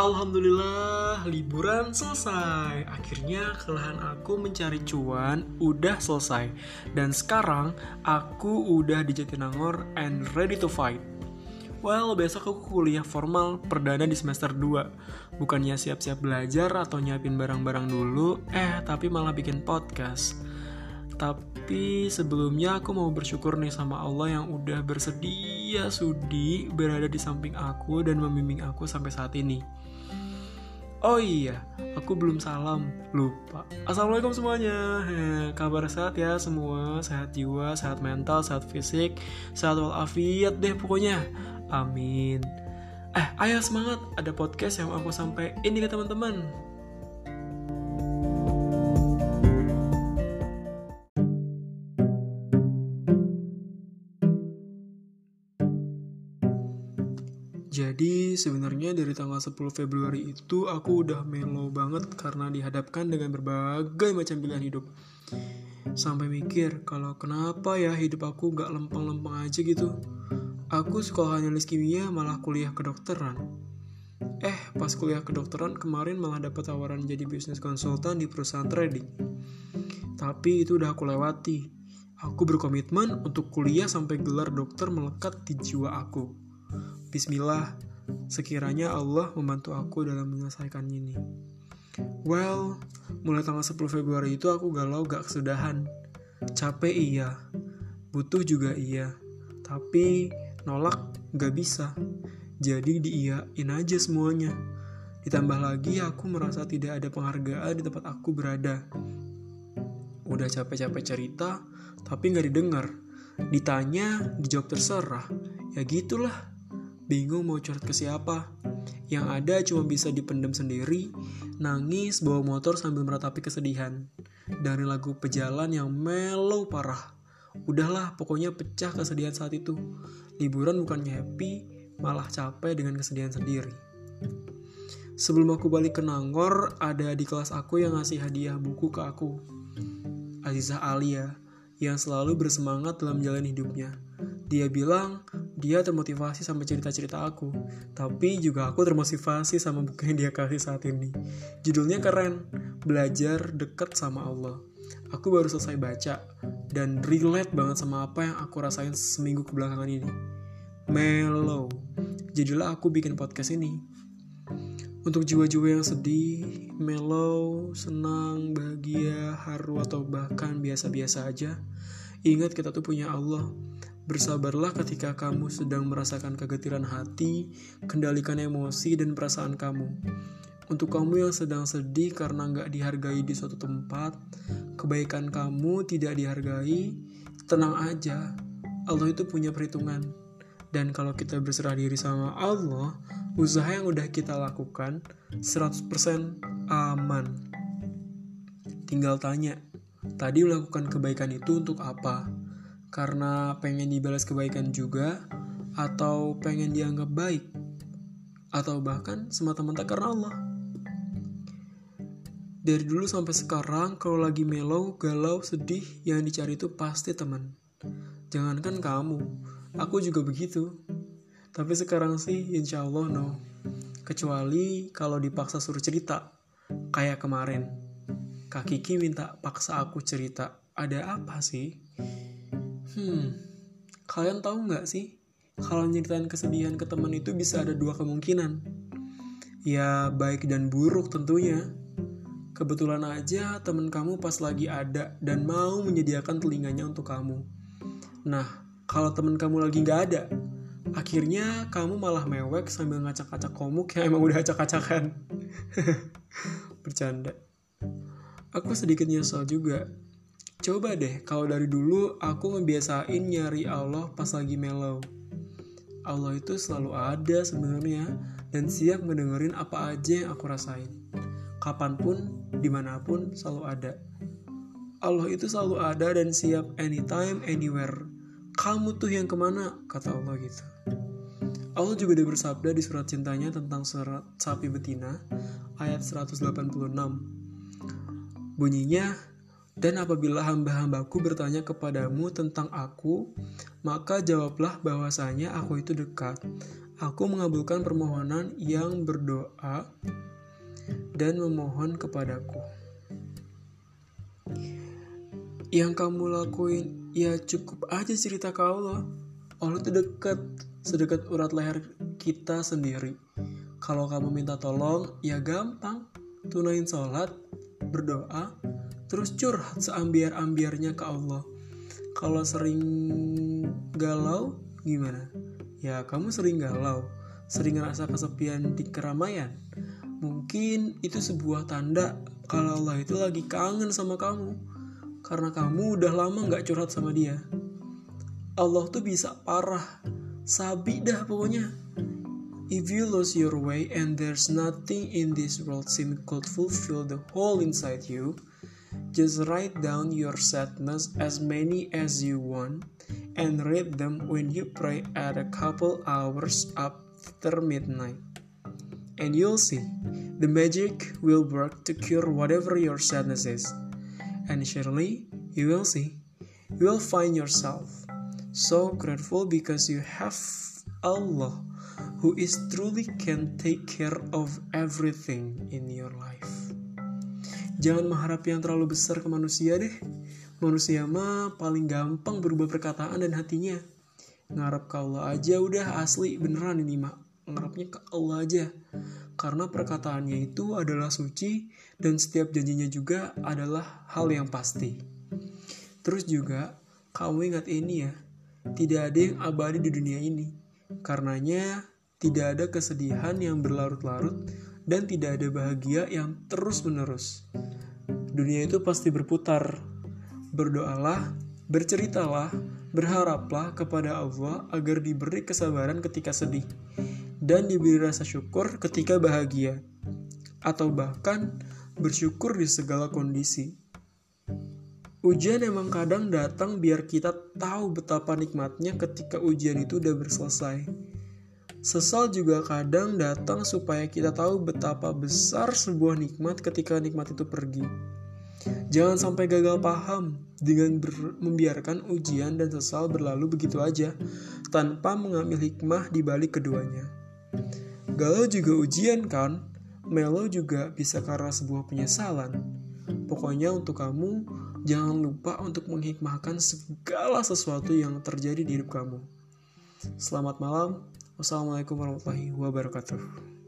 Alhamdulillah, liburan selesai. Akhirnya kelelahan aku mencari cuan udah selesai. Dan sekarang aku udah di Jatinangor and ready to fight. Well, besok aku kuliah formal perdana di semester 2. Bukannya siap-siap belajar atau nyiapin barang-barang dulu, eh tapi malah bikin podcast. Tapi sebelumnya aku mau bersyukur nih sama Allah yang udah bersedia sudi berada di samping aku dan membimbing aku sampai saat ini. Oh iya, aku belum salam, lupa. Assalamualaikum semuanya. Heh, kabar sehat ya semua, sehat jiwa, sehat mental, sehat fisik, sehat walafiat deh pokoknya. Amin. Eh, ayo semangat, ada podcast yang aku sampai ini ke teman-teman. Jadi sebenarnya dari tanggal 10 Februari itu aku udah melo banget karena dihadapkan dengan berbagai macam pilihan hidup. Sampai mikir kalau kenapa ya hidup aku gak lempeng-lempeng aja gitu. Aku sekolah analis kimia malah kuliah kedokteran. Eh, pas kuliah kedokteran kemarin malah dapat tawaran jadi bisnis konsultan di perusahaan trading. Tapi itu udah aku lewati. Aku berkomitmen untuk kuliah sampai gelar dokter melekat di jiwa aku. Bismillah, sekiranya Allah membantu aku dalam menyelesaikan ini. Well, mulai tanggal 10 Februari itu aku galau gak kesudahan. Capek iya, butuh juga iya, tapi nolak gak bisa. Jadi diiyain aja semuanya. Ditambah lagi aku merasa tidak ada penghargaan di tempat aku berada. Udah capek-capek cerita, tapi gak didengar. Ditanya, dijawab terserah. Ya gitulah bingung mau curhat ke siapa. Yang ada cuma bisa dipendam sendiri, nangis bawa motor sambil meratapi kesedihan. Dari lagu pejalan yang mellow parah. Udahlah, pokoknya pecah kesedihan saat itu. Liburan bukannya happy, malah capek dengan kesedihan sendiri. Sebelum aku balik ke Nangor, ada di kelas aku yang ngasih hadiah buku ke aku. Aziza Alia, yang selalu bersemangat dalam jalan hidupnya. Dia bilang, dia termotivasi sama cerita-cerita aku, tapi juga aku termotivasi sama buku yang dia kasih saat ini. Judulnya keren, Belajar Dekat Sama Allah. Aku baru selesai baca, dan relate banget sama apa yang aku rasain seminggu kebelakangan ini. Mellow. Jadilah aku bikin podcast ini. Untuk jiwa-jiwa yang sedih, mellow, senang, bahagia, haru, atau bahkan biasa-biasa aja, ingat kita tuh punya Allah Bersabarlah ketika kamu sedang merasakan kegetiran hati, kendalikan emosi dan perasaan kamu. Untuk kamu yang sedang sedih karena nggak dihargai di suatu tempat, kebaikan kamu tidak dihargai, tenang aja. Allah itu punya perhitungan. Dan kalau kita berserah diri sama Allah, usaha yang udah kita lakukan 100% aman. Tinggal tanya, tadi melakukan kebaikan itu untuk apa? karena pengen dibalas kebaikan juga atau pengen dianggap baik atau bahkan semata-mata karena Allah. Dari dulu sampai sekarang kalau lagi melow, galau, sedih yang dicari itu pasti teman. Jangankan kamu, aku juga begitu. Tapi sekarang sih insya Allah no. Kecuali kalau dipaksa suruh cerita. Kayak kemarin. Kak Kiki minta paksa aku cerita. Ada apa sih? Hmm, kalian tahu nggak sih? Kalau nyeritain kesedihan ke teman itu bisa ada dua kemungkinan. Ya, baik dan buruk tentunya. Kebetulan aja teman kamu pas lagi ada dan mau menyediakan telinganya untuk kamu. Nah, kalau teman kamu lagi nggak ada, akhirnya kamu malah mewek sambil ngacak-ngacak komuk yang emang udah acak-acakan. Bercanda. Aku sedikit nyesel juga Coba deh, kalau dari dulu aku ngebiasain nyari Allah pas lagi mellow. Allah itu selalu ada sebenarnya dan siap ngedengerin apa aja yang aku rasain. Kapan pun, di mana pun, selalu ada. Allah itu selalu ada dan siap anytime, anywhere. Kamu tuh yang ke mana? Kata Allah gitu. Allah juga udah bersabda di surat cintanya tentang surat sapi betina ayat 186. Bunyinya, Dan apabila hamba-hambaku bertanya kepadamu tentang aku, maka jawablah bahwasanya aku itu dekat. Aku mengabulkan permohonan yang berdoa dan memohon kepadaku. Yang kamu lakuin ya cukup aja cerita ke Allah. Allah itu dekat, sedekat urat leher kita sendiri. Kalau kamu minta tolong, ya gampang. Tunain sholat, berdoa, terus curhat seambiar-ambiarnya ke Allah. Kalau sering galau, gimana? Ya, kamu sering galau, sering ngerasa kesepian di keramaian. Mungkin itu sebuah tanda kalau Allah itu lagi kangen sama kamu. Karena kamu udah lama gak curhat sama dia. Allah tuh bisa parah, sabi dah pokoknya. If you lose your way and there's nothing in this world seem could fulfill the hole inside you, Just write down your sadness as many as you want and read them when you pray at a couple hours after midnight. And you'll see, the magic will work to cure whatever your sadness is. And surely, you will see, you will find yourself so grateful because you have Allah who is truly can take care of everything in your life. Jangan mengharap yang terlalu besar ke manusia deh. Manusia mah paling gampang berubah perkataan dan hatinya. Ngarap ke Allah aja udah asli beneran ini mak. Ngarapnya ke Allah aja. Karena perkataannya itu adalah suci dan setiap janjinya juga adalah hal yang pasti. Terus juga kamu ingat ini ya. Tidak ada yang abadi di dunia ini. Karenanya tidak ada kesedihan yang berlarut-larut dan tidak ada bahagia yang terus-menerus. Dunia itu pasti berputar. Berdoalah, berceritalah, berharaplah kepada Allah agar diberi kesabaran ketika sedih dan diberi rasa syukur ketika bahagia, atau bahkan bersyukur di segala kondisi. Ujian emang kadang datang biar kita tahu betapa nikmatnya ketika ujian itu udah berselesai. Sesal juga kadang datang supaya kita tahu betapa besar sebuah nikmat ketika nikmat itu pergi. Jangan sampai gagal paham dengan membiarkan ujian dan sesal berlalu begitu aja tanpa mengambil hikmah di balik keduanya. Galau juga ujian kan? Melo juga bisa karena sebuah penyesalan. Pokoknya untuk kamu, jangan lupa untuk menghikmahkan segala sesuatu yang terjadi di hidup kamu. Selamat malam, Wassalamualaikum warahmatullahi wabarakatuh.